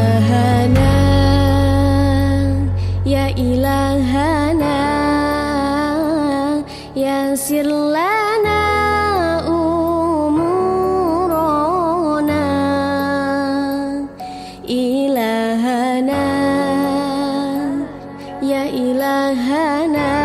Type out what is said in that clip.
ilahana Ya ilahana ya sirlana umurona. Ilahana Ya ilahana.